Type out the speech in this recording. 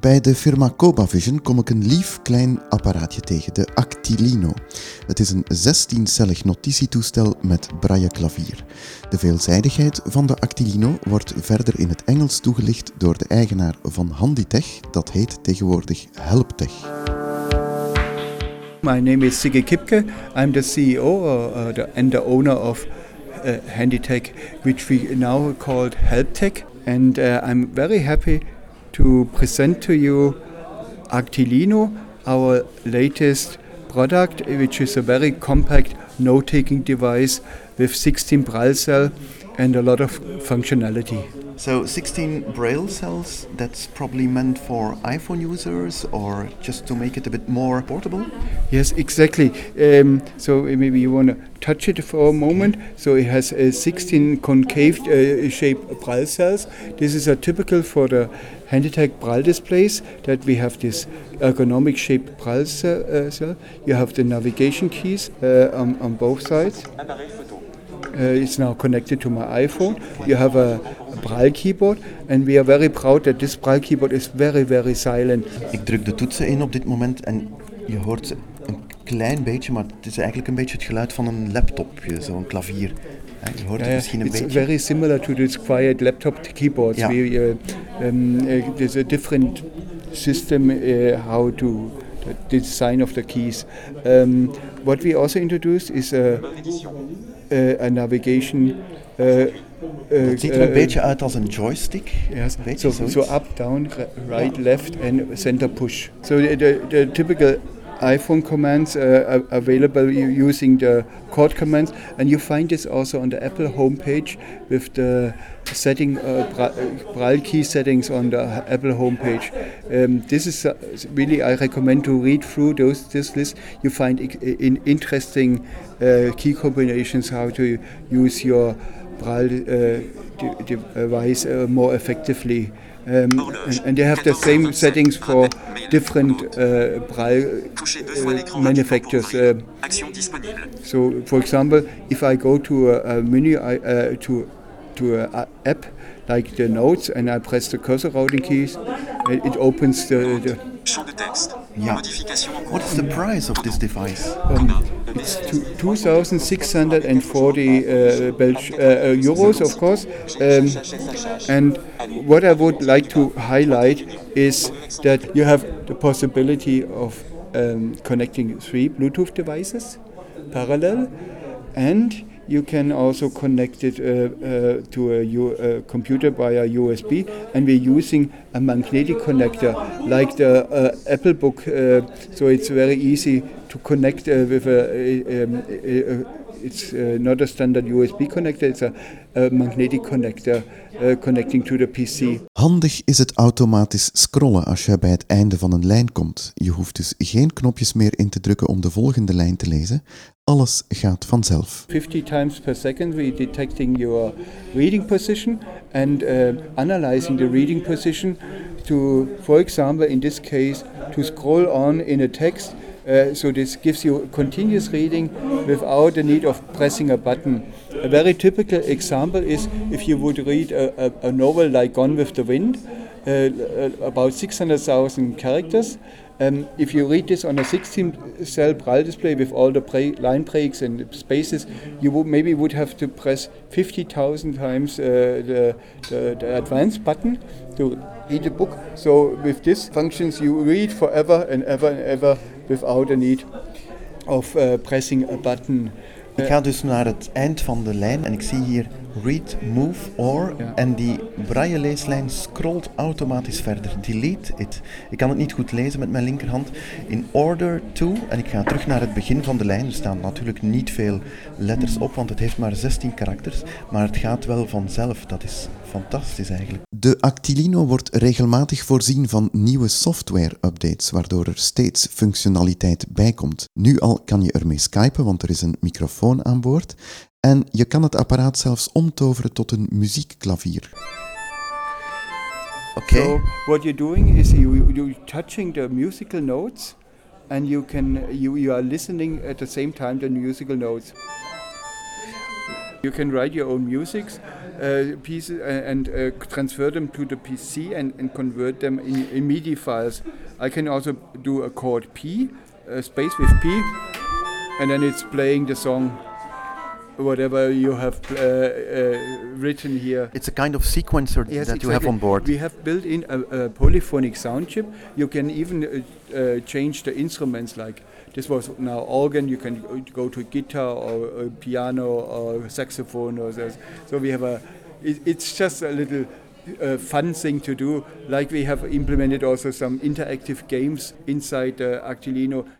Bij de firma CobaVision kom ik een lief klein apparaatje tegen, de Actilino. Het is een 16-cellig notitietoestel met braille klavier. De veelzijdigheid van de Actilino wordt verder in het Engels toegelicht door de eigenaar van Handitech, dat heet tegenwoordig Helptech. My name is Sigge Kipke. I'm the CEO uh, the, and the owner of uh, Handytech, which we now called HelpTech. And uh, I'm very happy to present to you Actilino, our latest product, which is a very compact note-taking device with 16 braille cell and a lot of functionality. So 16 braille cells, that's probably meant for iPhone users or just to make it a bit more portable? Yes, exactly. Um, so maybe you want to touch it for a moment. So it has uh, 16 concave uh, shaped braille cells. This is a typical for the Handytech braille displays that we have this ergonomic shaped braille cell. Uh, you have the navigation keys uh, on, on both sides. Uh, it's now connected to my iPhone. You have a, Braille keyboard, and we are very proud that this Braille keyboard is very, very silent. Ik druk de toetsen in op dit moment en je hoort een klein beetje, maar het is eigenlijk een beetje het geluid van een laptopje, zo'n klavier. Je hoort het misschien een it's beetje. very similar to this quiet laptop keyboards. Yeah. We, uh, um, uh, there's a different system uh, how to the design of the keys. Um, what we also introduced is a, Äh, a navigation. sieht man welche Art als ein Joystick? Yes. So, so, up, down, right, left and center push. So the, the, the typical iPhone commands uh, available using the chord commands, and you find this also on the Apple homepage with the setting uh, braille key settings on the Apple homepage. Um, this is uh, really I recommend to read through those this list. You find in interesting uh, key combinations how to use your braille uh, device uh, more effectively. Um, and, and they have the same settings for different uh, uh, manufacturers. Uh, so, for example, if I go to a, a menu, I, uh, to to an app like the notes, and I press the cursor routing keys, it, opens the, the Champ de texte. Ja. Modification en What is the price of this device? um, it's 2,640 uh, Belg- uh, uh, euros, of course. Um, and what I would like to highlight is that you have the possibility of um, connecting three Bluetooth devices parallel, and you can also connect it uh, uh, to a uh, computer via USB, and we're using a magnetic connector like the uh, Apple Book, so it's very easy to connect with a. um, a- it's uh, not a standard USB connector; it's a, a magnetic connector connecting to the PC. Handig is het automatisch scrollen als je bij het einde van een lijn komt. Je hoeft dus geen knopjes meer in te drukken om de volgende lijn te lezen. Alles gaat vanzelf. 50 times per second we're detecting your reading position and uh, analyzing the reading position to, for example, in this case, to scroll on in a text. Uh, so this gives you continuous reading without the need of pressing a button. A very typical example is if you would read a, a, a novel like Gone with the Wind, about 600,000 characters. Um, if you read this on a 16 cell braille display with all the line breaks and spaces, you would maybe would have to press 50,000 times uh, the, the, the button to read the book. So with this functions, you read forever and ever and ever without the need of uh, pressing a button. Ik ga dus naar het eind van de lijn en ik zie hier read, move, or. Ja. En die braille leeslijn scrolt automatisch verder. Delete it. Ik kan het niet goed lezen met mijn linkerhand. In order to. En ik ga terug naar het begin van de lijn. Er staan natuurlijk niet veel letters op, want het heeft maar 16 karakters. Maar het gaat wel vanzelf. Dat is fantastisch eigenlijk. De Actilino wordt regelmatig voorzien van nieuwe software-updates, waardoor er steeds functionaliteit bij komt. Nu al kan je ermee skypen, want er is een microfoon aan boord. En je kan het apparaat zelfs omtoveren tot een muziekklavier. Oké. So what you're doing is you you touching the musical notes, and you can you you are listening at the same time the musical notes. You can write your own music uh, pieces and uh, transfer them to the PC and, and convert them in, in MIDI files. I can also do a chord P, a space with P, and then it's playing the song whatever you have uh, uh, written here. It's a kind of sequencer Yes, that you have on board. We have built in a, a polyphonic sound chip. You can even uh, uh, change the instruments. Like this was now organ. You can go to guitar or, uh piano or saxophone or so. So we have a. It, it's just a little. Uh, fun thing to do, like we have implemented also some interactive games inside the Actilino